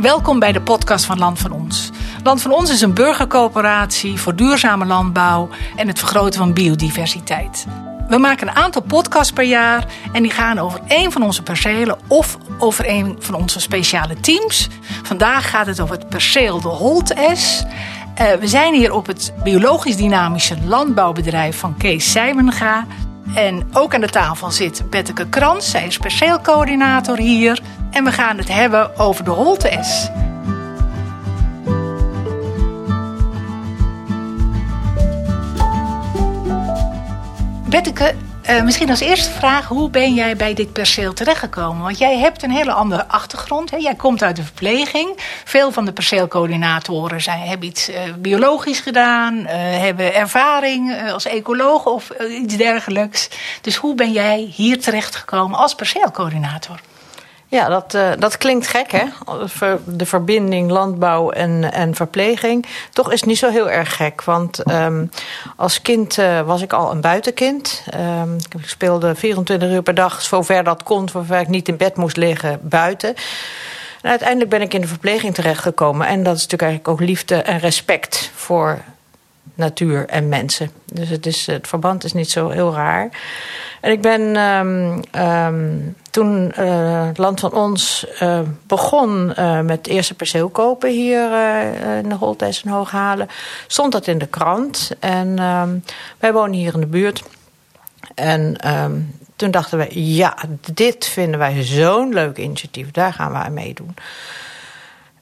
Welkom bij de podcast van Land van Ons. Land van Ons is een burgercoöperatie voor duurzame landbouw en het vergroten van biodiversiteit. We maken een aantal podcasts per jaar en die gaan over één van onze percelen of over een van onze speciale teams. Vandaag gaat het over het perceel de Holt-S. Uh, we zijn hier op het biologisch dynamische landbouwbedrijf van Kees Sijmenga. En ook aan de tafel zit Betteke Krans, zij is perceelcoördinator hier. En we gaan het hebben over de Holte-S. Betteke, uh, misschien als eerste vraag, hoe ben jij bij dit perceel terechtgekomen? Want jij hebt een hele andere achtergrond. Hè? Jij komt uit de verpleging. Veel van de perceelcoördinatoren zijn, hebben iets uh, biologisch gedaan, uh, hebben ervaring als ecoloog of iets dergelijks. Dus hoe ben jij hier terechtgekomen als perceelcoördinator? Ja, dat, uh, dat klinkt gek, hè? De verbinding landbouw en, en verpleging. Toch is het niet zo heel erg gek. Want um, als kind uh, was ik al een buitenkind. Um, ik speelde 24 uur per dag, zover dat kon, zover ik niet in bed moest liggen, buiten. En uiteindelijk ben ik in de verpleging terechtgekomen. En dat is natuurlijk eigenlijk ook liefde en respect voor natuur en mensen. Dus het, is, het verband is niet zo heel raar. En ik ben um, toen uh, het land van ons uh, begon uh, met eerste perceel kopen hier in de Holtijs en Hooghalen, stond dat in de krant. En um, wij wonen hier in de buurt. En toen dachten we, ja, dit vinden wij zo'n leuk initiatief, daar gaan we aan meedoen.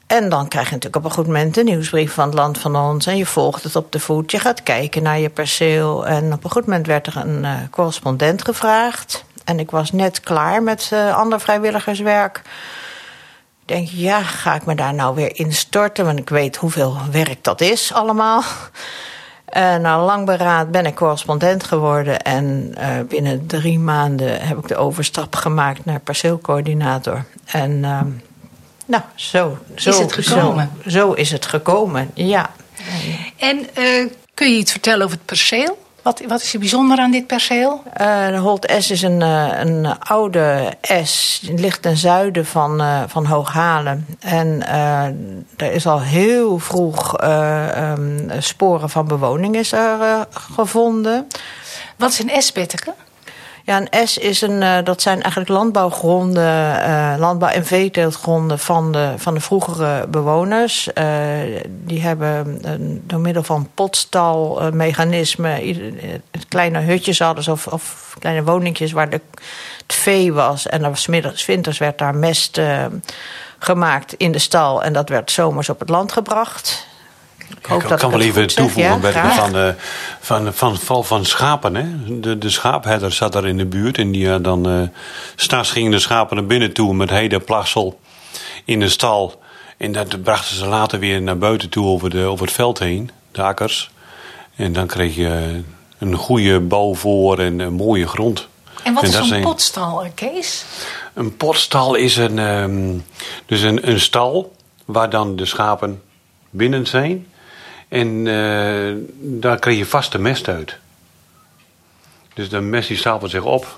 En dan krijg je natuurlijk op een goed moment een nieuwsbrief van het land van ons. En je volgt het op de voet. Je gaat kijken naar je perceel. En op een goed moment werd er een correspondent gevraagd. En ik was net klaar met uh, ander vrijwilligerswerk. Ik denk, ja, ga ik me daar nou weer instorten? Want ik weet hoeveel werk dat is allemaal. En na lang beraad ben ik correspondent geworden. En uh, binnen drie maanden heb ik de overstap gemaakt naar perceelcoördinator. En uh, nou, zo, zo is het gekomen. Zo, zo is het gekomen, ja. En uh, kun je iets vertellen over het perceel? Wat, wat is er bijzonder aan dit perceel? Uh, de Holt S is een, uh, een oude S. Het ligt ten zuiden van, uh, van Hooghalen. En er is al heel vroeg um, sporen van bewoning is er, gevonden. Wat is een S, Betteke? Ja, een S is een, uh, dat zijn eigenlijk landbouwgronden, uh, landbouw- en veeteeltgronden van de, van de vroegere bewoners. Uh, die hebben door middel van potstalmechanismen kleine hutjes hadden of, of kleine woningjes waar de, het vee was. En middags, winters werd daar mest gemaakt in de stal en dat werd zomers op het land gebracht. Ik, ik kan, kan wel even toevoegen bij ja, van, uh, van, van, van, van schapen. Hè? De, de schaapherder zat daar in de buurt. En die, uh, dan, uh, s'nachts gingen de schapen naar binnen toe met heden plassel in de stal. En dat brachten ze later weer naar buiten toe over, de, over het veld heen, de akkers. En dan kreeg je een goede bouw voor en een mooie grond. En wat en is een potstal, Kees? Een potstal is een, um, dus een, een stal waar dan de schapen binnen zijn. En uh, daar kreeg je vaste mest uit. Dus de mest die stapelde zich op.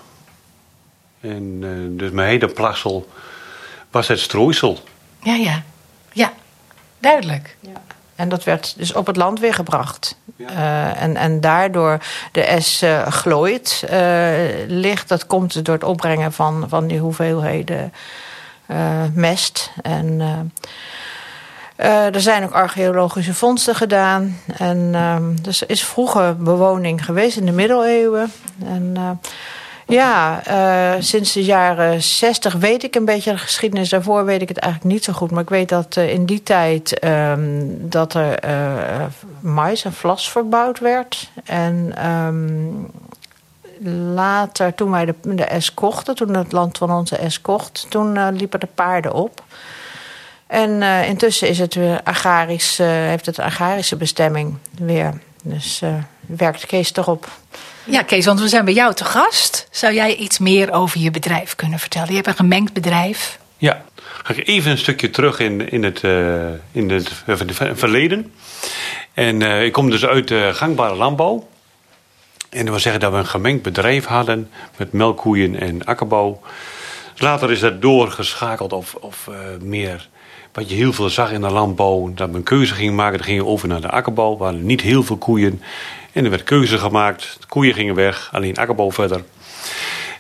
En uh, dus mijn hele plassel was het strooisel. Ja, ja. Ja, duidelijk. Ja. En dat werd dus op het land weer gebracht. Ja. Uh, en, en daardoor de S uh, glooit uh, ligt. Dat komt door het opbrengen van, van die hoeveelheden mest. En uh, er zijn ook archeologische vondsten gedaan. En uh, dus is vroeger bewoning geweest in de middeleeuwen. En uh, ja, sinds de jaren 60 weet ik een beetje de geschiedenis. Daarvoor weet ik het eigenlijk niet zo goed. Maar ik weet dat in die tijd um, dat er mais en vlas verbouwd werd. En um, later, toen wij de, de S kochten, toen het land van onze S kocht... toen liepen de paarden op... En uh, intussen is het weer agrarisch, uh, heeft het agrarische bestemming weer. Dus uh, werkt Kees erop. Ja, Kees, want we zijn bij jou te gast. Zou jij iets meer over je bedrijf kunnen vertellen? Je hebt een gemengd bedrijf. Ja, ga ik even een stukje terug in, in, het, in het verleden. En ik kom dus uit de gangbare landbouw. En dat wil zeggen dat we een gemengd bedrijf hadden met melkkoeien en akkerbouw. Later is dat doorgeschakeld of, of meer wat je heel veel zag in de landbouw, dat men keuze ging maken. Dan ging je over naar de akkerbouw, waar niet heel veel koeien. En er werd keuze gemaakt. De koeien gingen weg, alleen akkerbouw verder.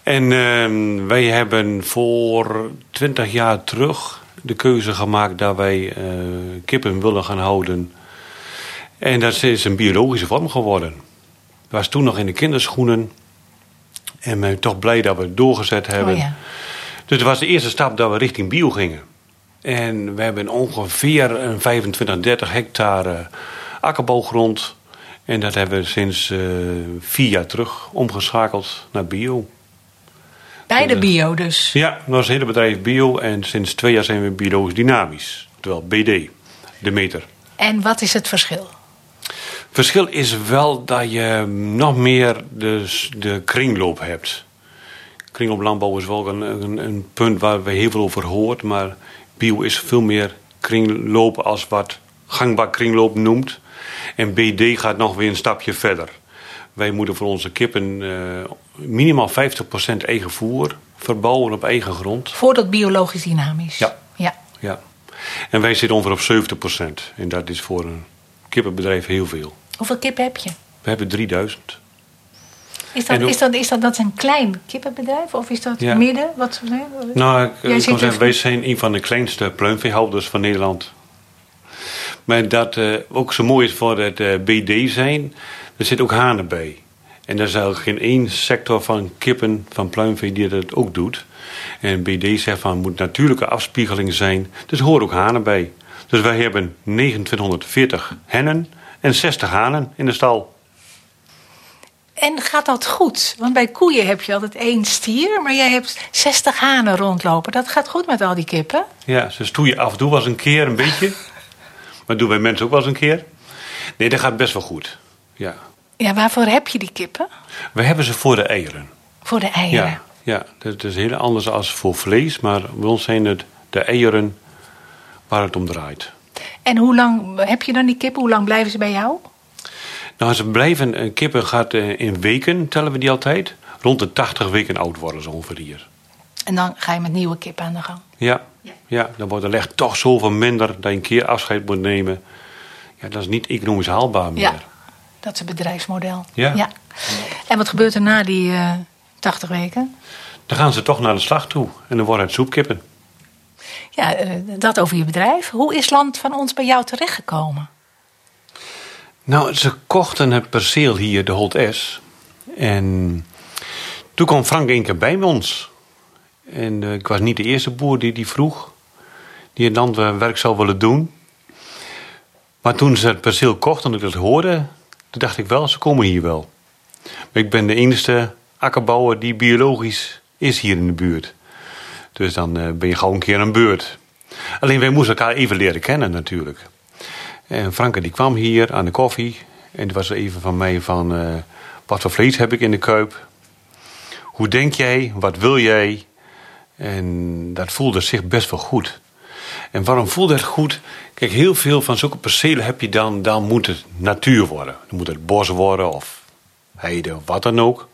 En uh, wij hebben voor twintig jaar terug de keuze gemaakt dat wij uh, kippen willen gaan houden. En dat is een biologische vorm geworden. was toen nog in de kinderschoenen. En ben toch blij dat we het doorgezet hebben. Oh ja. Dus het was de eerste stap dat we richting bio gingen. En we hebben ongeveer een 25, 30 hectare akkerbouwgrond. En dat hebben we sinds uh, vier jaar terug omgeschakeld naar bio. Bij de bio dus? Ja, dat was het hele bedrijf bio. En sinds twee jaar zijn we biologisch dynamisch. Terwijl BD, de meter. En wat is het verschil? Verschil is wel dat je nog meer de, de kringloop hebt. Kringlooplandbouw is wel een, een, een, punt waar we heel veel over hoort. Maar bio is veel meer kringloop als wat gangbaar kringloop noemt. En BD gaat nog weer een stapje verder. Wij moeten voor onze kippen uh, minimaal 50% eigen voer verbouwen op eigen grond. Voor dat biologisch dynamisch? Ja. ja. ja. En wij zitten ongeveer op 70%. En dat is voor een kippenbedrijf heel veel. Hoeveel kippen heb je? We hebben 3000. Is dat, is, dat, is dat, dat een klein kippenbedrijf of is dat midden? Wat, nee? Nou, ik, ik kan zeggen, wij zijn een van de kleinste pluimveehouders van Nederland. Maar dat uh, ook zo mooi is voor het uh, eh, BD zijn, er zit ook hanen bij. En er is eigenlijk geen één sector van kippen, van pluimvee, die dat ook doet. En BD zegt van, moet natuurlijke afspiegeling zijn. Dus er horen ook hanen bij. Dus wij hebben 2940 hennen en 60 hanen in de stal. En gaat dat goed? Want bij koeien heb je altijd één stier, maar jij hebt 60 hanen rondlopen. Dat gaat goed met al die kippen? Ja, ze stoeien af en toe wel eens een keer een beetje. maar doen wij mensen ook wel eens een keer. Nee, dat gaat best wel goed. Ja. Ja, waarvoor heb je die kippen? We hebben ze voor de eieren. Voor de eieren? Ja, ja dat is heel anders dan voor vlees, maar bij ons zijn het de eieren waar het om draait. En hoe lang heb je dan die kippen? Hoe lang blijven ze bij jou? Nou, ze blijven, een kippen gaat eh, in weken, tellen we die altijd. Rond de 80 weken oud worden ze ongeveer hier. En dan ga je met nieuwe kippen aan de gang? Ja, ja. ja dan wordt de leg toch zoveel minder dat je een keer afscheid moet nemen. Ja, dat is niet economisch haalbaar meer. Ja, dat is een bedrijfsmodel. Ja. ja. En wat gebeurt er na die uh, eh, 80 weken? Dan gaan ze toch naar de slag toe en dan worden het soepkippen. Ja, eh, dat over je bedrijf. Hoe is Land van ons bij jou terechtgekomen? Nou, ze kochten het perceel hier, de Holt S. En toen kwam Frank een keer bij ons. En uh, ik was niet de eerste boer die die vroeg. Die het landwerk zou willen doen. Maar toen ze het perceel kochten en ik dat hoorde... toen dacht ik wel, ze komen hier wel. Ik ben de enige akkerbouwer die biologisch is hier in de buurt. Dus dan uh, ben je gewoon een keer aan beurt. Alleen wij moesten elkaar even leren kennen natuurlijk. En Franke die kwam hier aan de koffie. En die was even van mij van... Uh, wat voor vlees heb ik in de kuip? Hoe denk jij? Wat wil jij? En dat voelde zich best wel goed. En waarom voelde het goed? Kijk, heel veel van zulke percelen heb je dan... dan moet het natuur worden. Dan moet het bos worden of heide of wat dan ook.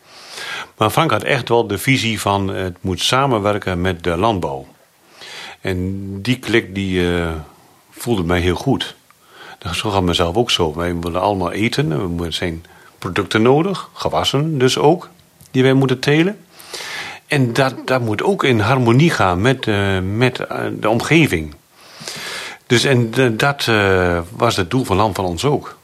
Maar Frank had echt wel de visie van... het moet samenwerken met de landbouw. En die klik die, uh, voelde mij heel goed. Zo gaat mezelf ook zo. Wij willen allemaal eten. Er zijn producten nodig, gewassen dus ook, die wij moeten telen. En dat, dat moet ook in harmonie gaan met, uh, met uh, de omgeving. Dus en dat uh, was het doel van Land van ons ook.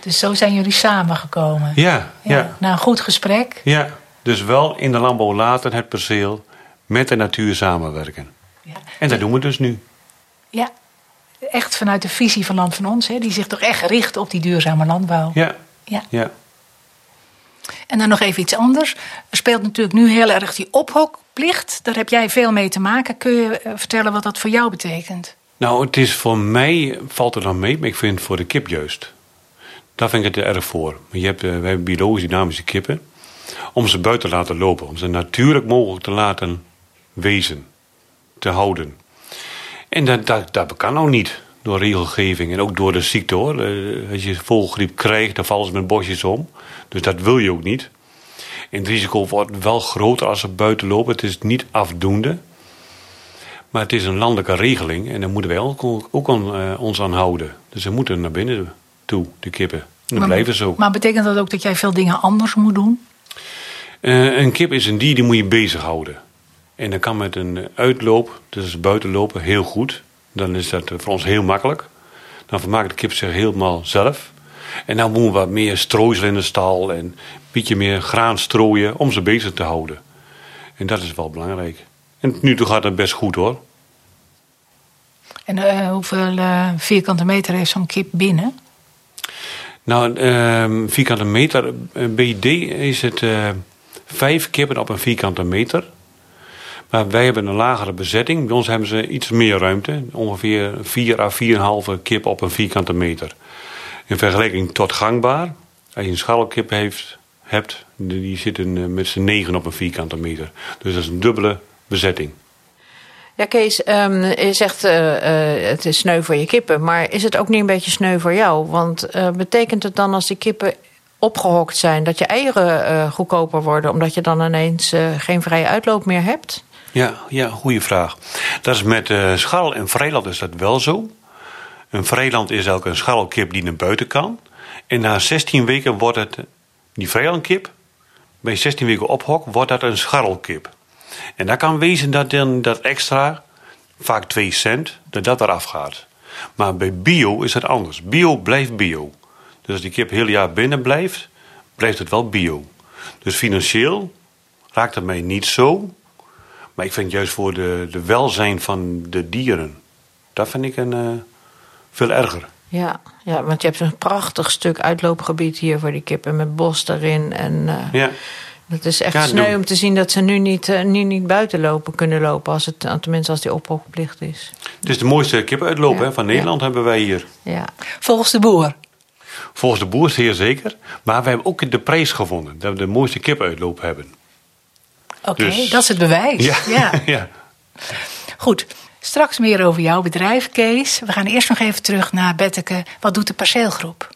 Dus zo zijn jullie samengekomen? Ja, ja. ja. Na een goed gesprek? Ja, dus wel in de landbouw later het perceel met de natuur samenwerken. Ja. En dat doen we dus nu. Ja, echt vanuit de visie van Land van Ons, hè, die zich toch echt richt op die duurzame landbouw. Ja. ja. ja. En dan nog even iets anders. Er speelt natuurlijk nu heel erg die ophokplicht. Daar heb jij veel mee te maken. Kun je eh, vertellen wat dat voor jou betekent? Nou, het is voor mij, valt er dan mee, maar ik vind het voor de kip juist. Daar vind ik het erg voor. Je hebt, uh, we hebben biologisch dynamische kippen. Om ze buiten te laten lopen. Om ze natuurlijk mogelijk te laten wezen. Te houden. En dat, dat, dat kan ook niet door regelgeving en ook door de ziekte hoor. Eh, als je volgriep krijgt, dan vallen ze met bosjes om. Dus dat wil je ook niet. En het risico wordt wel groter als ze buiten lopen. Het is niet afdoende. Maar het is een landelijke regeling en daar moeten wij ook, ook aan, ons aan houden. Dus ze moeten naar binnen toe, de kippen. En dat maar, blijven zo. Maar betekent dat ook dat jij veel dingen anders moet doen? een kip is een dier die moet je bezighouden. En dan kan met een uitloop, dus buitenlopen, heel goed. Dan is dat voor ons heel makkelijk. Dan vermaakt de kip zich helemaal zelf. En dan moeten we wat meer strooisel in de stal en een beetje meer graan strooien om ze bezig te houden. En dat is wel belangrijk. En nu toe gaat het best goed hoor. En uh, hoeveel uh, vierkante meter heeft zo'n kip binnen? Nou, uh, vierkante meter, eh, BD is het vijf kippen op een vierkante meter. Maar wij hebben een lagere bezetting. Bij ons hebben ze iets meer ruimte. Ongeveer 4 à 4,5 kip op een vierkante meter. In vergelijking tot gangbaar. Als je een scharrelkip heeft, hebt, die zitten met z'n negen op een vierkante meter. Dus dat is een dubbele bezetting. Ja, Kees, um, je zegt uh, uh, het is sneu voor je kippen. Maar is het ook niet een beetje sneu voor jou? Want betekent het dan als die kippen opgehokt zijn... dat je eieren goedkoper worden... omdat je dan ineens geen vrije uitloop meer hebt? Ja, ja goede vraag. Dat is met uh, scharrel en vrijland is dat wel zo. Een vrijland is ook een scharrelkip die naar buiten kan. En na 16 weken wordt het, die vrijlandkip, bij 16 weken ophok, wordt dat een scharrelkip. En daar kan wezen dat dan dat extra, vaak 2 cent, dat dat eraf gaat. Maar bij bio is het anders. Bio blijft bio. Dus als die kip heel jaar binnen blijft, blijft het wel bio. Dus financieel raakt het mij niet zo. Maar ik vind juist voor de, de welzijn van de dieren, dat vind ik een, uh, veel erger. Ja, ja, want je hebt een prachtig stuk uitloopgebied hier voor die kippen met bos erin. En, uh, ja. Het is echt ja, sneu om te zien dat ze nu niet, uh, nu niet buiten lopen, kunnen lopen. Als het, tenminste als die ophokplicht is. Het is de mooiste kipuitloop ja. van Nederland hebben wij hier. Ja. Volgens de boer? Volgens de boer zeer zeker. Maar we hebben ook de prijs gevonden. Dat we de mooiste kipuitloop hebben. Oké, dus- dat is het bewijs. Ja. ja. ja. Goed, straks meer over jouw bedrijf, Kees. We gaan eerst nog even terug naar Betteke. Wat doet de perceelgroep?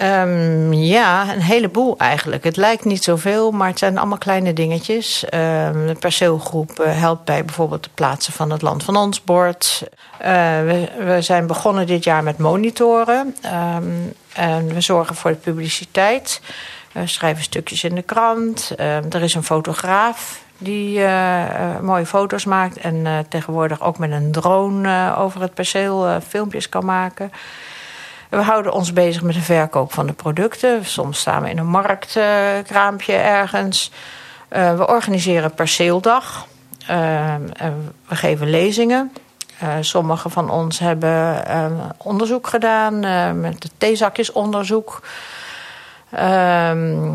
Um, ja, een heleboel eigenlijk. Het lijkt niet zoveel, maar het zijn allemaal kleine dingetjes. Um, de perceelgroep eh, helpt bij bijvoorbeeld het plaatsen van het Land van Ons bord. Uh, we, we, zijn begonnen dit jaar met monitoren. Um, en we zorgen voor de publiciteit. We schrijven stukjes in de krant. er is een fotograaf die uh, mooie foto's maakt. En tegenwoordig ook met een drone over het perceel filmpjes kan maken. We houden ons bezig met de verkoop van de producten. Soms staan we in een marktkraampje ergens. We organiseren perceeldag. We geven lezingen. Sommigen van ons hebben onderzoek gedaan met het theezakjesonderzoek. Ehm,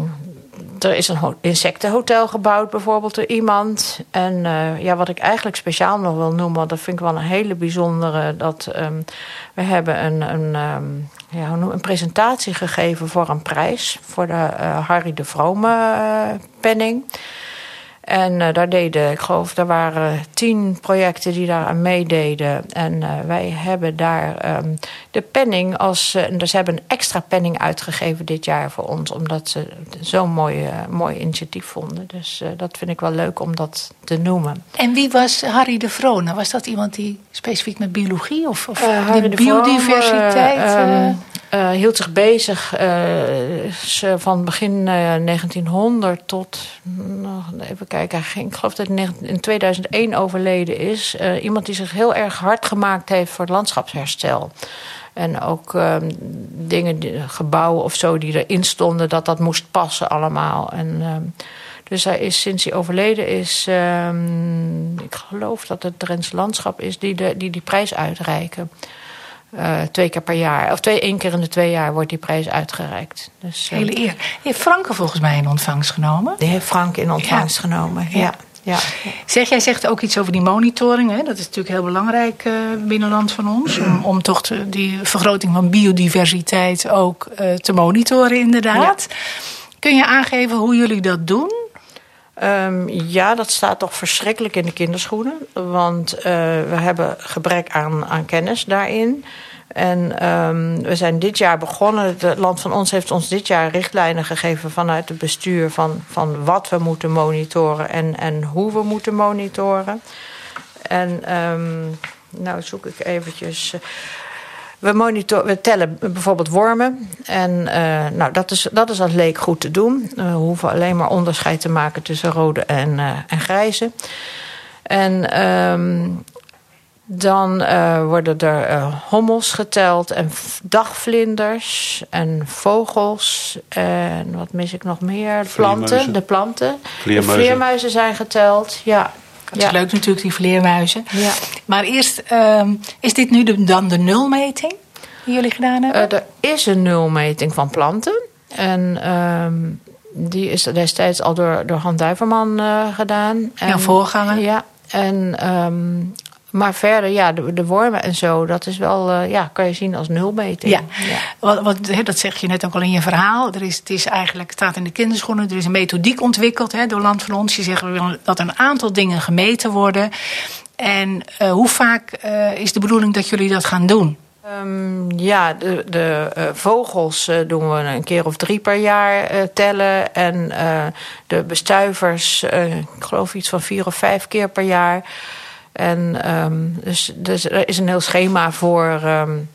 er is een insectenhotel gebouwd, bijvoorbeeld door iemand. En uh, ja, wat ik eigenlijk speciaal nog wil noemen, dat vind ik wel een hele bijzondere. Dat um, we hebben een, een, um, ja, een presentatie gegeven voor een prijs. Voor de uh, Harry de Vrome uh, penning. En uh, daar deden, ik geloof, er waren tien projecten die daar aan meededen. En uh, wij hebben daar um, de penning als. Uh, ze hebben een extra penning uitgegeven dit jaar voor ons, omdat ze zo'n mooi, mooi initiatief vonden. Dus dat vind ik wel leuk om dat te noemen. En wie was Harry de Vrone? Was dat iemand die specifiek met biologie of, of de biodiversiteit? Vrome, uh, hield zich bezig uh, van begin 1900 tot, even kijken, ik geloof dat hij in 2001 overleden is. iemand die zich heel erg hard gemaakt heeft voor het landschapsherstel. En ook ehm, dingen, gebouwen of zo die erin stonden, dat dat moest passen allemaal. En, ehm, dus hij is sinds hij overleden is, ehm, ik geloof dat het Drents Landschap is die de, die, die prijs uitreiken. Uh, twee keer per jaar, of twee, één keer in de twee jaar wordt die prijs uitgereikt. Dus, uh, Hele eer. Heeft Frank er volgens mij in ontvangst genomen? Die heeft Frank in ontvangst ja. genomen, ja. ja. Zeg, jij zegt ook iets over die monitoring. Hè? Dat is natuurlijk heel belangrijk uh, binnen land van ons. Om, om toch te, die vergroting van biodiversiteit ook te monitoren, inderdaad. Kun je aangeven hoe jullie dat doen? Um, ja, dat staat toch verschrikkelijk in de kinderschoenen. Want uh, we hebben gebrek aan, aan kennis daarin. En um, we zijn dit jaar begonnen. Het land van ons heeft ons dit jaar richtlijnen gegeven vanuit het bestuur van, van wat we moeten monitoren en, en hoe we moeten monitoren. En um, nou zoek ik eventjes. We, monitor, we tellen bijvoorbeeld wormen. En uh, nou, dat, is, dat is als leek goed te doen. We hoeven alleen maar onderscheid te maken tussen rode en, uh, en grijze. En um, dan uh, worden er hommels geteld en dagvlinders en vogels. En wat mis ik nog meer? Planten, de planten. Vleermuizen. De vleermuizen zijn geteld, ja. Dat is leuk natuurlijk, die vleermuizen. Ja. Maar eerst, uh, is dit nu de, dan de nulmeting die jullie gedaan hebben? er is een nulmeting van planten. En die is destijds al door, door Han Duiverman gedaan. En, ja, voorganger. Ja, en um, maar verder, ja, de, de, wormen en zo, dat is wel, uh, ja, kan je zien als nulmeting. Ja, ja. Wat, wat, dat zeg je net ook al in je verhaal. Er is, het is eigenlijk, het staat in de kinderschoenen, er is een methodiek ontwikkeld hè, door Land van Ons. Die zeggen dat een aantal dingen gemeten worden. En uh, hoe vaak uh, is de bedoeling dat jullie dat gaan doen? Um, ja, de, de uh, vogels uh, doen we een keer of drie per jaar uh, tellen. En de bestuivers, ik geloof iets van vier of vijf keer per jaar. En um, dus, dus er is een heel schema voor um,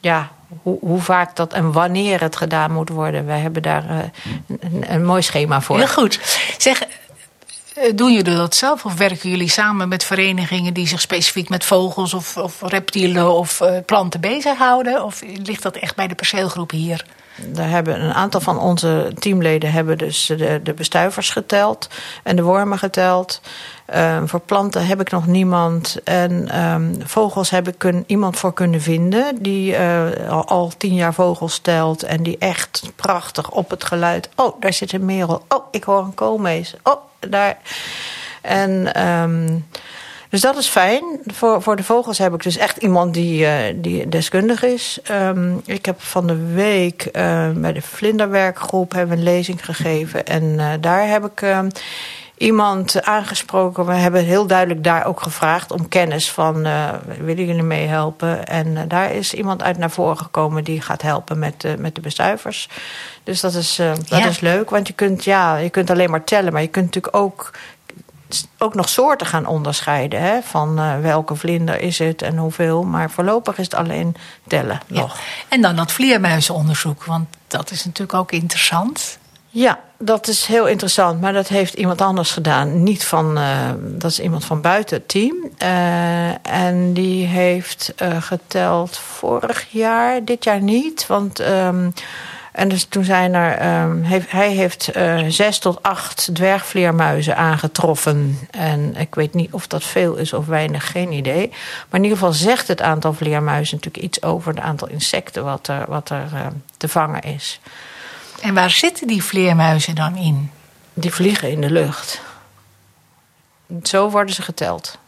ja, hoe, hoe, vaak dat en wanneer het gedaan moet worden. We hebben daar uh, een, een, mooi schema voor. Heel goed. Zeg, doen jullie dat zelf of werken jullie samen met verenigingen die zich specifiek met vogels of, of reptielen of uh, planten bezighouden? Of ligt dat echt bij de perceelgroep hier? Daar hebben een aantal van onze teamleden hebben dus de, de bestuivers geteld en de wormen geteld. Um, voor planten heb ik nog niemand. En um, vogels heb ik kun, iemand voor kunnen vinden. Die uh, al, al, tien jaar vogels telt. En die echt prachtig op het geluid. Oh, daar zit een merel. Oh, ik hoor een koolmees. Oh, daar. En um, dus dat is fijn. Voor, voor de vogels heb ik dus echt iemand die, uh, die deskundig is. Um, ik heb van de week uh, bij de vlinderwerkgroep hebben een lezing gegeven. En uh, daar heb ik uh, iemand aangesproken. We hebben heel duidelijk daar ook gevraagd om kennis van... uh, willen jullie meehelpen? En uh, daar is iemand uit naar voren gekomen die gaat helpen met, uh, met de bestuivers. Dus dat is, dat ja. is leuk, want je kunt, ja, je kunt alleen maar tellen... maar je kunt natuurlijk ook ook nog soorten gaan onderscheiden. Hè? Van uh, welke vlinder is het en hoeveel. Maar voorlopig is het alleen tellen ja. nog. En dan dat vleermuizenonderzoek. Want dat is natuurlijk ook interessant. Ja, dat is heel interessant. Maar dat heeft iemand anders gedaan. Niet van, uh, dat is iemand van buiten het team. Uh, en die heeft geteld vorig jaar, dit jaar niet. Want... Um, en dus toen zijn er, um, heeft, hij heeft uh, zes tot acht dwergvleermuizen aangetroffen. En ik weet niet of dat veel is of weinig, geen idee. Maar in ieder geval zegt het aantal vleermuizen natuurlijk iets over het aantal insecten wat er, wat er uh, te vangen is. En waar zitten die vleermuizen dan in? Die vliegen in de lucht. Zo worden ze geteld.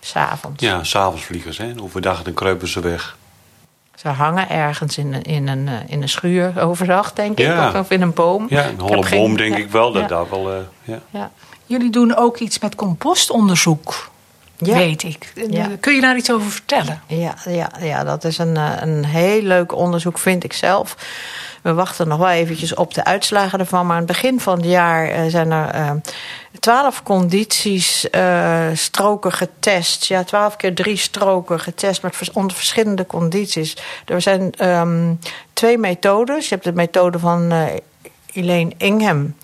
S'avonds. Ja, s'avonds vliegen ze. Overdag dan kruipen ze weg. Ze hangen ergens in een, in een, in een schuur overdag, denk ja. ik. Of in een boom. Ja, een holle boom, geen... denk ja. ik wel. Dat ja. daar wel uh, ja. ja. Jullie doen ook iets met compostonderzoek, ja. weet ik. Kun je daar iets over vertellen? Ja, ja, ja dat is een, een heel leuk onderzoek, vind ik zelf. We wachten nog wel eventjes op de uitslagen ervan. Maar aan het begin van het jaar zijn er twaalf condities, uh, stroken getest. Ja, twaalf keer drie stroken getest met onder verschillende condities. Er zijn um, twee methodes. Je hebt de methode van Elaine Ingham.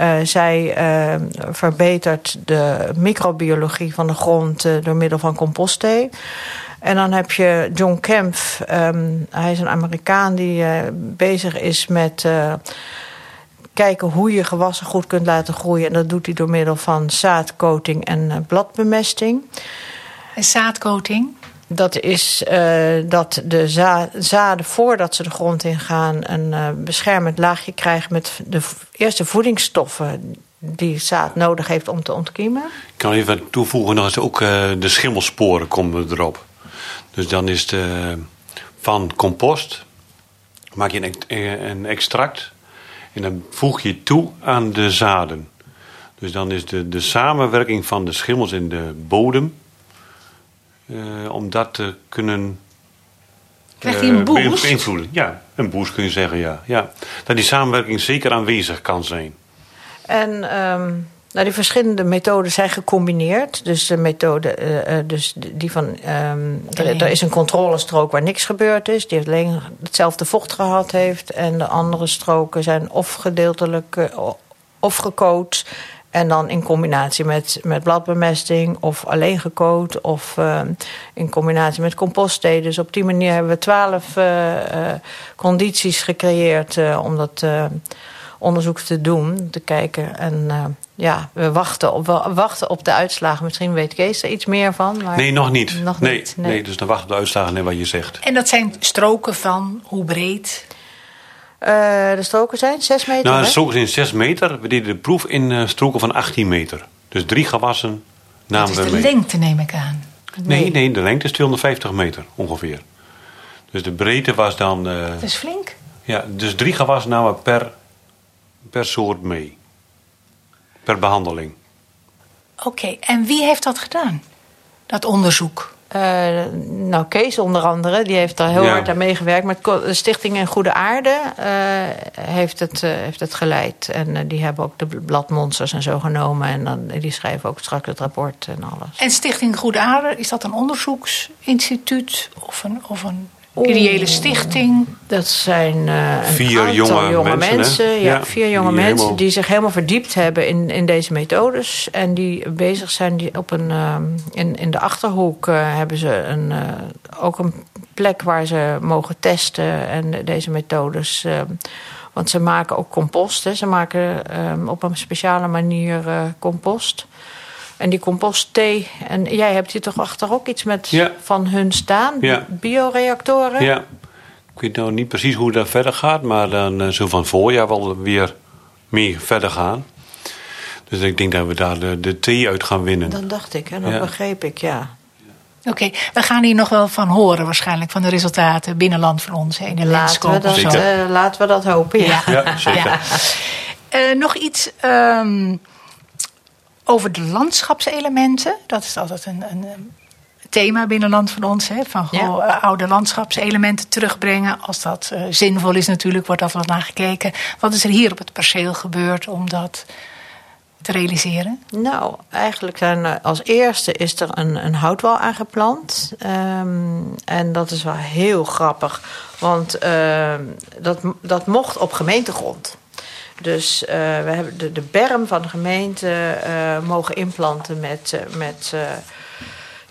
Uh, zij uh, verbetert de microbiologie van de grond uh, door middel van compostthee. En dan heb je John Kempf. Um, hij is een Amerikaan die bezig is met kijken hoe je gewassen goed kunt laten groeien. En dat doet hij door middel van zaadcoating en bladbemesting. En zaadcoating? Dat is uh, dat de za zaden voordat ze de grond ingaan een uh, beschermend laagje krijgen met de eerste voedingsstoffen die zaad nodig heeft om te ontkiemen. Ik kan even toevoegen dat ook uh, de schimmelsporen komen erop. Dus dan is het van compost maak je een, een extract en dan voeg je toe aan de zaden. Dus dan is de, de samenwerking van de schimmels in de bodem. Uh, om dat te kunnen. Krijgt hij een boost? Beïnvloeden. Ja, een boost kun je zeggen, ja. ja. Dat die samenwerking zeker aanwezig kan zijn. En um, Nou, die verschillende methoden zijn gecombineerd. Dus de methode, uh, dus die van. Um, er, er, is een controlestrook waar niks gebeurd is, die alleen hetzelfde vocht gehad heeft. En de andere stroken zijn of gedeeltelijk uh, of gecoat. En dan in combinatie met, met bladbemesting of alleen gecoat of uh, in combinatie met compostthee. Dus op die manier hebben we twaalf condities gecreëerd om dat onderzoek te doen, te kijken. En uh, ja, we wachten op, we wachten op de uitslagen. Misschien weet Kees er iets meer van. Maar nee, nog niet. Nog nee, niet. Nee. nee. dus dan wachten op de uitslagen naar wat je zegt. En dat zijn stroken van hoe breed? Uh, de stroken zijn 6 meter. Nou, de stroken zijn 6 meter. We deden de proef in uh, stroken van 18 meter. Dus drie gewassen namen we mee. Dat is de lengte, neem ik aan. Nee. nee, nee, de lengte is 250 meter ongeveer. Dus de breedte was dan. Uh, dat is flink. Ja, dus drie gewassen namen per per soort mee. Per behandeling. Oké, en wie heeft dat gedaan? Dat onderzoek? Uh, nou, Kees onder andere, die heeft daar heel hard aan meegewerkt. Maar de Stichting Goede Aarde uh, heeft, het, uh, heeft het geleid. En die hebben ook de bladmonsters en zo genomen. En dan, die schrijven ook straks het rapport en alles. En Stichting Goede Aarde, is dat een onderzoeksinstituut of een, of een Ideële Stichting. Dat zijn uh, vier jonge, jonge, mensen. ja, vier jonge die mensen helemaal... die zich helemaal verdiept hebben in, in deze methodes. En die bezig zijn die op een. Uh, in, in de achterhoek uh, hebben ze een, ook een plek waar ze mogen testen en deze methodes. want ze maken ook compost. Hè. Ze maken op een speciale manier compost. En die compostthee. En jij hebt hier toch achter ook iets met van hun staan? Ja. Bioreactoren? Ja. Ik weet nou niet precies hoe dat verder gaat. Maar dan uh, zullen van voorjaar wel weer meer verder gaan. Dus ik denk dat we daar de, de thee uit gaan winnen. Dat dacht ik en dat begreep ik, ja. Oké, we gaan hier nog wel van horen waarschijnlijk, van de resultaten binnenland van ons. In de laten, we dat, uh, laten we dat hopen, ja. ja. zeker. Uh, nog iets... Um, over de landschapselementen. Dat is altijd een, een thema binnen Land van ons. Hè, van gewoon eh, oude landschapselementen terugbrengen. Als dat uh, zinvol is natuurlijk, wordt dat wat naar gekeken. Wat is er hier op het perceel gebeurd om dat te realiseren? Nou, eigenlijk zijn er, als eerste is er een, een houtwal aangeplant. Um, en dat is wel heel grappig. Want uh, dat, dat mocht op gemeentegrond. Dus uh, we hebben de, de berm van de gemeente uh, mogen inplanten met, uh, met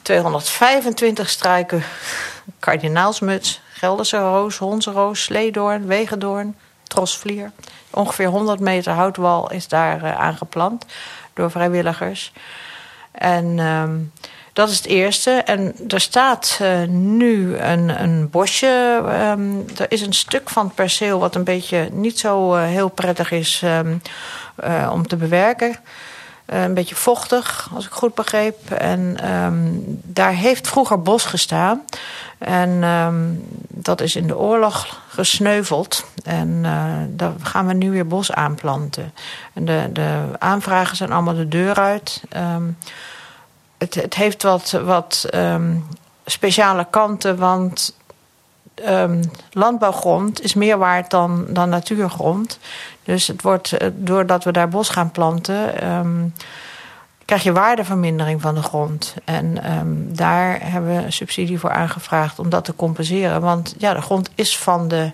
225 struiken kardinaalsmuts, Gelderse roos, Hondsroos, Sleedoorn, Wegendoorn, Trosvlier. Ongeveer 100 meter houtwal is daar aangeplant door vrijwilligers. En um, dat is het eerste. En er staat uh, nu een, een bosje. Um, er is een stuk van het perceel wat een beetje niet zo uh, heel prettig is um, uh, om te bewerken. een beetje vochtig, als ik goed begreep. En um, daar heeft vroeger bos gestaan. En dat is in de oorlog gesneuveld. En daar gaan we nu weer bos aanplanten. En de, de aanvragen zijn allemaal de deur uit het, heeft wat, wat um, speciale kanten, want um, landbouwgrond is meer waard dan, dan natuurgrond. Dus het wordt, eh, doordat we daar bos gaan planten, um, krijg je waardevermindering van de grond. En daar hebben we een subsidie voor aangevraagd om dat te compenseren. Want ja, de grond is van de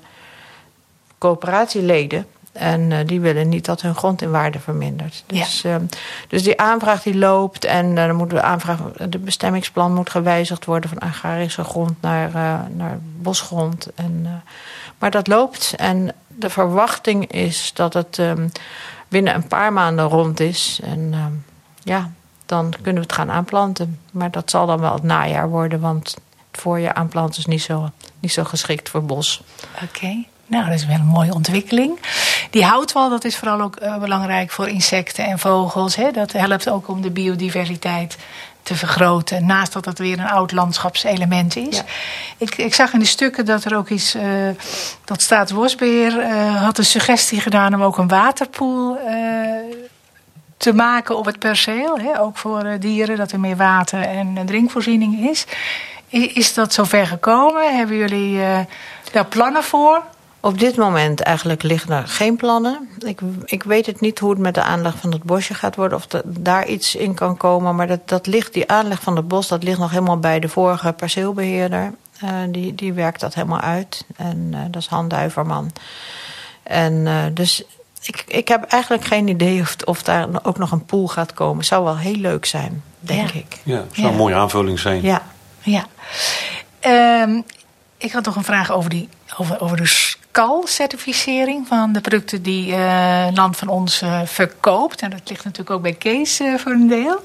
coöperatieleden. En uh, die willen niet dat hun grond in waarde vermindert. Dus, ja. uh, dus die aanvraag die loopt en uh, dan moet de aanvraag, de bestemmingsplan moet gewijzigd worden van agrarische grond naar, naar bosgrond. En, maar dat loopt en de verwachting is dat het um, binnen een paar maanden rond is. En ja, dan kunnen we het gaan aanplanten. Maar dat zal dan wel het najaar worden, want het voorjaar aanplanten is niet zo, niet zo geschikt voor bos. Oké. Nou, dat is wel een mooie ontwikkeling. Die houtwal, dat is vooral ook uh, belangrijk voor insecten en vogels. Hè? Dat helpt ook om de biodiversiteit te vergroten. Naast dat het weer een oud landschapselement is. Ja. Ik, ik, zag in de stukken dat er ook iets. Uh, dat Staatsbosbeheer uh, had een suggestie gedaan om ook een waterpoel te maken op het perceel. Hè? Ook voor dieren, dat er meer water en drinkvoorziening is. Is, is dat zover gekomen? Hebben jullie daar plannen voor? Op dit moment eigenlijk liggen er geen plannen. Ik, ik weet het niet hoe het met de aanleg van het bosje gaat worden. Of daar iets in kan komen. Maar dat, dat ligt, die aanleg van het bos dat ligt nog helemaal bij de vorige perceelbeheerder. Uh, die, die werkt dat helemaal uit. En uh, dat is Han Duiverman. En uh, dus ik, ik heb eigenlijk geen idee of, of daar ook nog een pool gaat komen. Zou wel heel leuk zijn, denk ja. ik. Ja, zou een mooie aanvulling zijn. Ja. ja. Um, ik had nog een vraag over, die, over, over de SCAL-certificering van de producten die uh, Land van ons uh, verkoopt. En dat ligt natuurlijk ook bij Kees uh, voor een deel.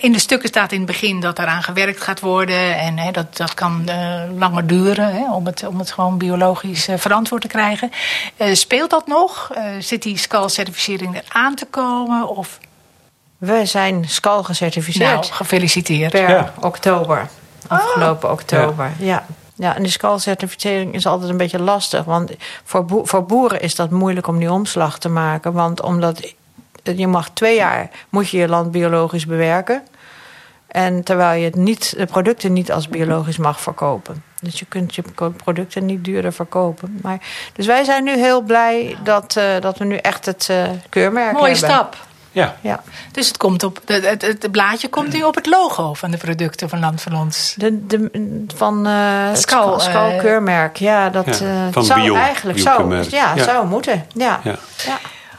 in de stukken staat in het begin dat eraan gewerkt gaat worden. En dat, dat kan langer duren hè, om, het, om het gewoon biologisch verantwoord te krijgen. speelt dat nog? zit die SCAL-certificering er aan te komen? Of... We zijn SCAL gecertificeerd. Nou, gefeliciteerd. Per ja. oktober. Afgelopen oh. oktober, ja. ja. Ja, en die skalcertificering is altijd een beetje lastig. Want voor, voor boeren is dat moeilijk om die omslag te maken. Want omdat je mag twee jaar moet je je land biologisch bewerken. En terwijl je het niet, de producten niet als biologisch mag verkopen. Dus je kunt je producten niet duurder verkopen. Maar, dus wij zijn nu heel blij dat, uh, dat we nu echt het uh, keurmerk Mooie hebben. stap. Ja. ja. Dus het, komt op, het, het, het, blaadje komt nu op het logo van de producten van Land van Ons. De, de, van uh, Skal, Skal keurmerk. Ja, dat ja, uh, zou bio, eigenlijk zou, ja, ja, zou moeten. Ja. Ja.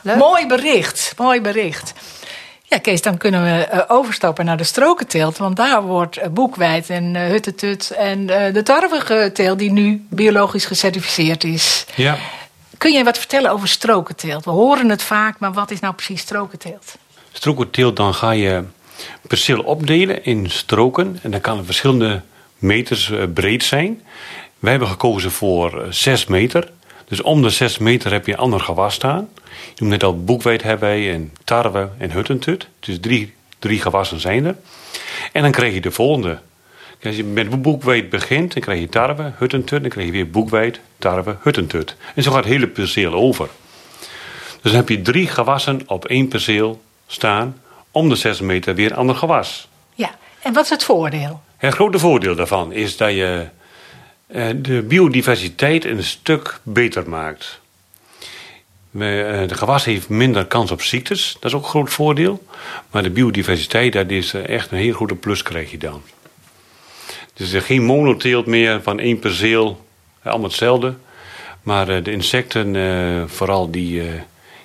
ja. Mooi bericht. Mooi bericht. Ja, Kees, dan kunnen we overstappen naar de strokenteelt. Want daar wordt boekwijd en huttetut en de tarwige teelt die nu biologisch gecertificeerd is. Ja. Kun je wat vertellen over strokenteelt? We horen het vaak, maar wat is nou precies strokenteelt? Strokenteelt, dan ga je perceel opdelen in stroken. En dan kan verschillende meters breed zijn. Wij hebben gekozen voor 6 meter. Dus om de 6 meter heb je ander gewas staan. Je noemt net al boekwijd hebben wij en tarwe en huttentut. Dus drie, drie gewassen zijn er. En dan krijg je de volgende als je met boekwijd begint, dan krijg je tarwe, huttentut. Dan krijg je weer boekwijd, tarwe, huttentut. En zo gaat het hele perceel over. Dus dan heb je drie gewassen op één perceel staan. Om de zes meter weer een ander gewas. Ja, en wat is het voordeel? Het grote voordeel daarvan is dat je de biodiversiteit een stuk beter maakt. De gewas heeft minder kans op ziektes, dat is ook een groot voordeel. Maar de biodiversiteit, dat is echt een heel grote plus krijg je dan. Dus er geen monoteelt meer van één perceel, allemaal hetzelfde. Maar de insecten, vooral, die,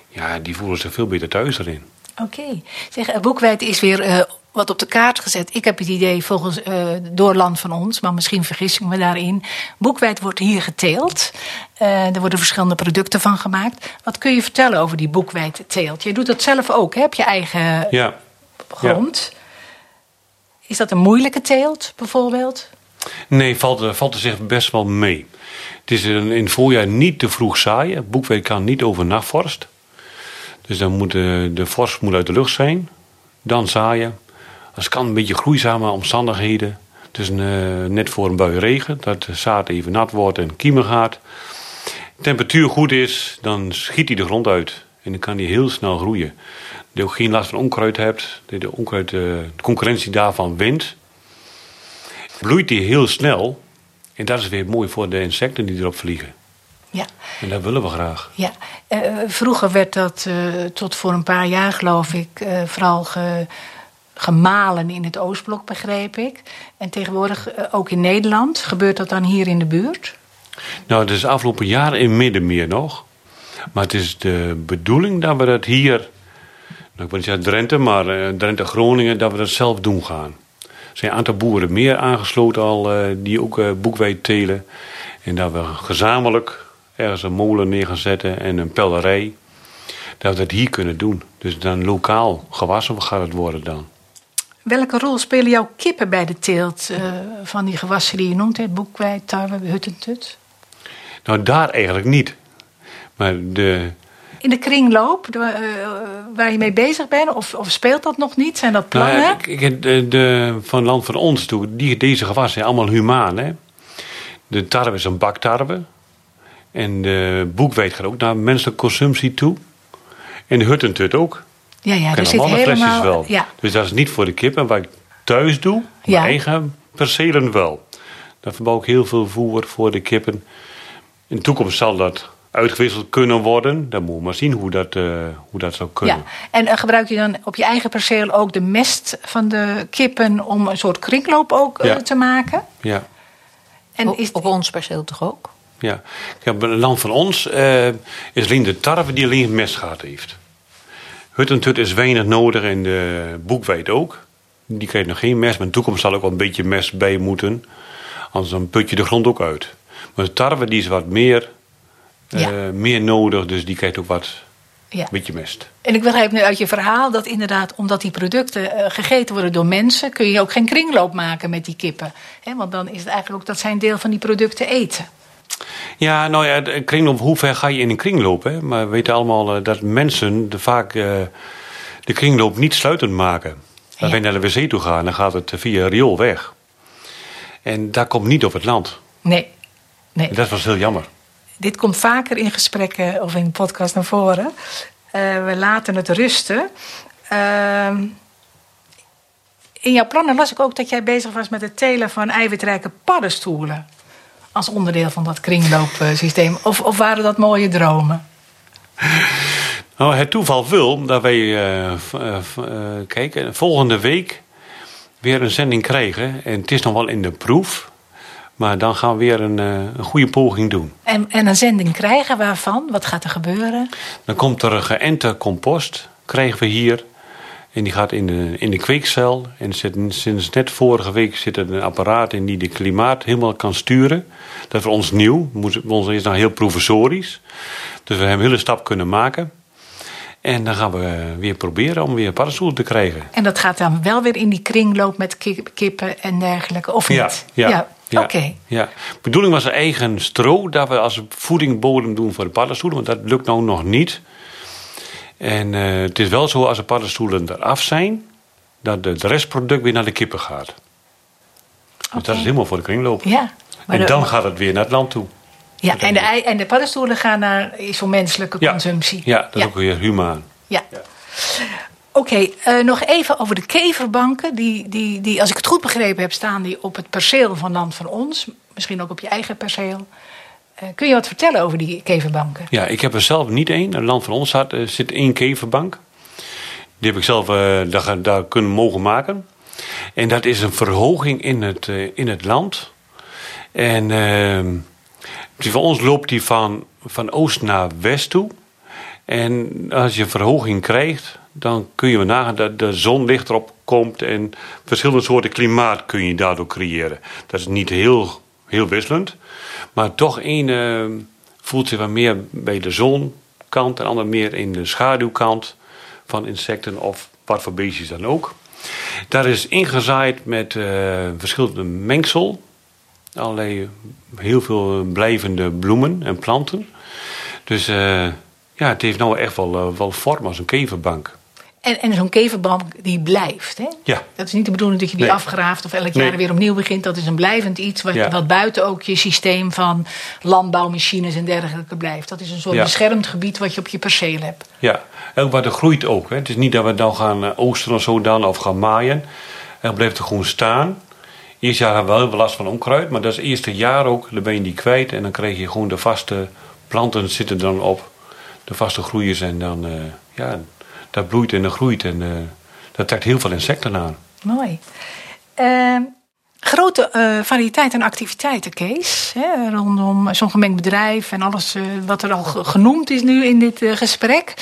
ja, die voelen zich veel beter thuis erin. Oké. Okay. Zeg, boekwijd is weer uh, wat op de kaart gezet. Ik heb het idee volgens uh, door land van ons, maar misschien vergis ik me daarin. Boekwijd wordt hier geteeld. Uh, er worden verschillende producten van gemaakt. Wat kun je vertellen over die boekwijd teelt? Je doet dat zelf ook, hè? heb je eigen ja. grond. Ja. Is dat een moeilijke teelt bijvoorbeeld? Nee, valt, valt er zich best wel mee. Het is in, in het voorjaar niet te vroeg zaaien. Boekwijd kan niet over nachtvorst. Dus dan moet de, de vorst moet uit de lucht zijn. Dan zaaien. Als kan een beetje groeizame omstandigheden. Dus uh, net voor een bui regen. Dat de zaad even nat wordt en kiemen gaat. Temperatuur goed is, dan schiet hij de grond uit. En dan kan hij heel snel groeien. Je ook geen last van onkruid hebt. Dat de, onkruid, de concurrentie daarvan wint. Bloeit hij heel snel. En dat is weer mooi voor de insecten die erop vliegen. Ja. En dat willen we graag. Ja. Uh, vroeger werd dat uh, tot voor een paar jaar, geloof ik, uh, vooral ge, gemalen in het Oostblok, begreep ik. En tegenwoordig ook in Nederland. Gebeurt dat dan hier in de buurt? Nou, het is afgelopen jaren in Middenmeer nog. Maar het is de bedoeling dat we dat hier, ik wil niet zeggen Drenthe, maar Drenthe-Groningen, dat we dat zelf doen gaan. Er zijn een aantal boeren meer aangesloten al, die ook boekwijd telen. En dat we gezamenlijk ergens een molen neer gaan zetten en een pelderij. Dat we dat hier kunnen doen. Dus dan lokaal gewassen gaat het worden dan. Welke rol spelen jouw kippen bij de teelt uh, van die gewassen die je noemt? Hè? Boekweit, tarwe, huttentut? Nou, daar eigenlijk niet. Maar de... In de kringloop, de, uh, waar je mee bezig bent? Of, of, speelt dat nog niet? Zijn dat plannen? Nou, ik, de, de, van land van ons toe, die, deze gewassen zijn allemaal humaan. Hè? De tarwe is een baktarwe. En de boekwijd gaat ook naar menselijke consumptie toe. En de huttentut ook. Ja, ja, er zit helemaal... wel. Ja. Dus dat is niet voor de kippen. Wat ik thuis doe, mijn eigen percelen wel. Daar verbouw ik heel veel voer voor de kippen. In de toekomst zal dat uitgewisseld kunnen worden. Dan moeten we maar zien hoe dat, uh, hoe dat zou kunnen. Ja. En uh, gebruik je dan op je eigen perceel ook de mest van de kippen om een soort kringloop ook uh, te maken? Ja. En is op ons perceel toch ook? Ja. Kijk, het land van ons is alleen de tarwe die alleen mest gehad heeft. Huttentut is weinig nodig en de boekwijd ook. Die krijgt nog geen mest, maar in de toekomst zal ook wel een beetje mest bij moeten. Anders dan put je de grond ook uit. Maar de tarwe die is wat meer uh, meer nodig, dus die krijgt ook wat ja. beetje mest. En ik begrijp nu uit je verhaal dat inderdaad, omdat die producten uh, gegeten worden door mensen, kun je ook geen kringloop maken met die kippen. He, want dan is het eigenlijk ook dat zij een deel van die producten eten. Ja, nou ja, de kringloop, hoe ver ga je in een kringloop? Hè? Maar we weten allemaal uh, dat mensen de vaak de kringloop niet sluitend maken. Als ja. wij naar de wc toe gaan, dan gaat het via riool weg. En dat komt niet op het land. Nee. nee. En dat was heel jammer dit komt vaker in gesprekken of in podcast naar voren. Uh, we laten het rusten. Uh, in jouw plannen las ik ook dat jij bezig was met het telen van eiwitrijke paddenstoelen. Als onderdeel van dat kringloopsysteem. Of, of waren dat mooie dromen? Nou, het toeval wil dat wij uh, kijken, volgende week weer een zending krijgen. En het is nog wel in de proef. Maar dan gaan we weer een, eh, een goede poging doen. En, en, een zending krijgen waarvan? Wat gaat er gebeuren? Dan komt er een geënte compost, krijgen we hier. En die gaat in de, in de kweekcel. En zit, sinds net vorige week zit er een apparaat in die de klimaat helemaal kan sturen. Dat is voor ons nieuw. Ons is nog heel provisorisch. Dus we hebben een hele stap kunnen maken. En dan gaan we weer proberen om weer paddenstoelen te krijgen. En dat gaat dan wel weer in die kringloop met kippen en dergelijke, of niet? Ja, ja. Ja, Oké. Ja. De bedoeling was een eigen stro, dat we als voedingbodem doen voor de paddenstoelen, want dat lukt nou nog niet. En uh, het is wel zo, als de paddenstoelen eraf zijn, dat het restproduct weer naar de kippen gaat. Dus dat is helemaal voor de kringloop. Ja, en dan gaat het weer naar het land toe. Ja, en de, en de paddenstoelen gaan naar, is voor menselijke consumptie. Ja, dat is ook weer humaan. Ja. Oké, uh, nog even over de keverbanken. Die, die, die, als ik het goed begrepen heb, staan die op het perceel van Land van Ons. Misschien ook op je eigen perceel. Uh, kun je wat vertellen over die keverbanken? Ja, ik heb er zelf niet één. In Land van Ons had, uh, zit één keverbank. Die heb ik zelf daar, daar, kunnen mogen maken. En dat is een verhoging in het, in het land. En ehm, voor ons loopt die van, van oost naar west toe. En als je verhoging krijgt, dan kun je nagaan dat de zon licht erop komt en verschillende soorten klimaat kun je daardoor creëren. Dat is niet heel, heel wisselend, maar toch één uh, voelt zich wat meer bij de zonkant en ander meer in de schaduwkant van insecten of wat dan ook. Daar is ingezaaid met uh, verschillende mengsel, allerlei heel veel blijvende bloemen en planten. Dus uh, ja, het heeft nou echt wel, wel vorm als een keverbank. En, en zo'n keverbank die blijft. Hè? Ja. Dat is niet de bedoeling dat je die afgraaft of elk jaar weer opnieuw begint. Dat is een blijvend iets wat, wat buiten ook je systeem van landbouwmachines en dergelijke blijft. Dat is een soort beschermd gebied wat je op je perceel hebt. Ja, en wat er groeit ook. Hè. Het is niet dat we dan gaan eh, oosteren of zo dan of gaan maaien. Er blijft er gewoon staan. Eerst jaar hebben we wel last van onkruid, maar dat is het eerste jaar ook. Dan ben je die kwijt en dan krijg je gewoon de vaste planten zitten dan op. De vaste groeiers en dan, uh, ja, dat bloeit en dat groeit. En uh, dat trekt heel veel insecten aan. Mooi. Uh, grote uh, variëteit en activiteiten, Kees. Hè, rondom zo'n gemengd bedrijf en alles uh, wat er al genoemd is nu in dit gesprek.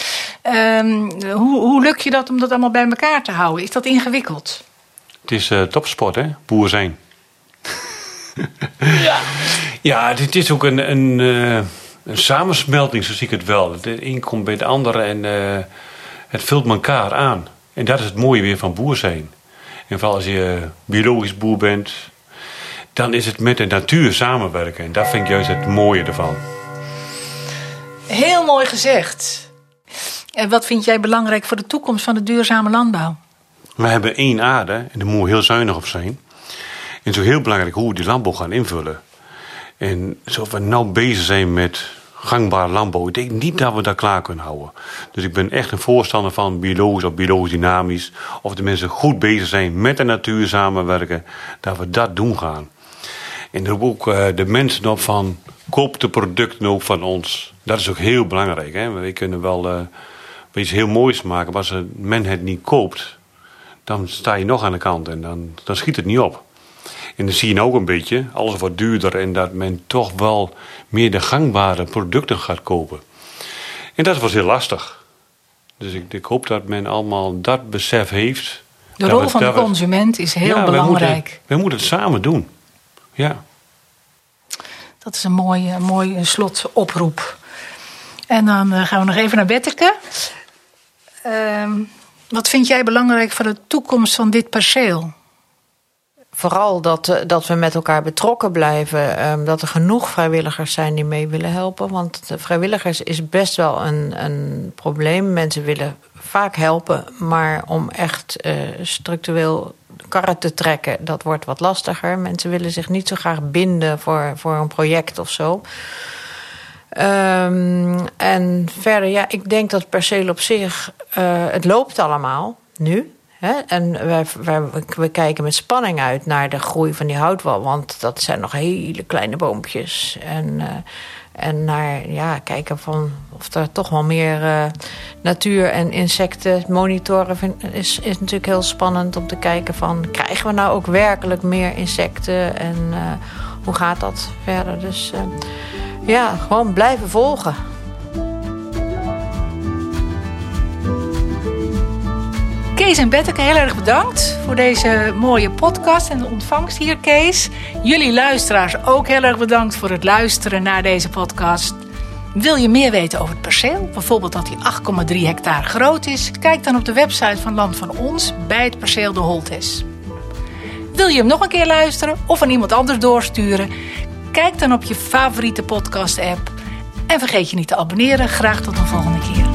Ehm, hoe, hoe lukt je dat om dat allemaal bij elkaar te houden? Is dat ingewikkeld? Het is topsport, hè? Boer zijn. ja. ja, dit is ook een, een, een samensmelting, zo zie ik het wel. De een komt bij de andere en het vult elkaar aan. En dat is het mooie weer van boer zijn. En vooral als je biologisch boer bent, dan is het met de natuur samenwerken. En dat vind ik juist het mooie ervan. Heel mooi gezegd. En wat vind jij belangrijk voor de toekomst van de duurzame landbouw? We hebben één aarde en daar moeten we heel zuinig op zijn. En ook heel belangrijk hoe we die landbouw gaan invullen. En zoals we nou bezig zijn met gangbaar landbouw. Ik denk niet dat we dat klaar kunnen houden. Dus ik ben echt een voorstander van biologisch of biologisch dynamisch. Of de mensen goed bezig zijn met de natuur samenwerken. Dat we dat doen gaan. En er ook uh, de mensen op van koop de producten ook van ons. Dat is ook heel belangrijk. Hè? We kunnen wel uh, iets heel moois maken, maar als men het niet koopt, dan sta je nog aan de kant en dan, dan schiet het niet op. En dan zie je ook een beetje, alles wordt duurder en dat men toch wel meer de gangbare producten gaat kopen. En dat was heel lastig. Dus ik, ik hoop dat men allemaal dat besef heeft. De rol van de consument is heel belangrijk. We moeten, het samen doen. Ja. Dat is een mooie, mooie slotoproep. En dan eh, gaan we nog even naar Betteke. Uh, wat vind jij belangrijk voor de toekomst van dit perceel? Vooral dat, eh, dat we met elkaar betrokken blijven. Ehm, dat er genoeg vrijwilligers zijn die mee willen helpen. Want vrijwilligers is best wel een, een probleem. Mensen willen vaak helpen, maar om echt uh, structureel karren te trekken, dat wordt wat lastiger. Mensen willen zich niet zo graag binden voor, voor een project of zo. Um, en verder, ja, ik denk dat perceel op zich, uh, het loopt allemaal nu. En wij, we kijken met spanning uit naar de groei van die houtwal. Want dat zijn nog hele kleine boompjes. En, uh, en naar ja, kijken van of er toch wel meer uh, natuur en insecten monitoren is, is natuurlijk heel spannend om te kijken van krijgen we nou ook werkelijk meer insecten en uh, hoe gaat dat verder. Dus ja, gewoon blijven volgen. Kees en Betteke, heel erg bedankt voor deze mooie podcast en de ontvangst hier, Kees. Jullie luisteraars ook heel erg bedankt voor het luisteren naar deze podcast. Wil je meer weten over het perceel, bijvoorbeeld dat hij 8,3 hectare groot is? Kijk dan op de website van Land van Ons bij het perceel de Holtes. Wil je hem nog een keer luisteren of aan iemand anders doorsturen? Kijk dan op je favoriete podcast-app. En vergeet je niet te abonneren. Graag tot een volgende keer.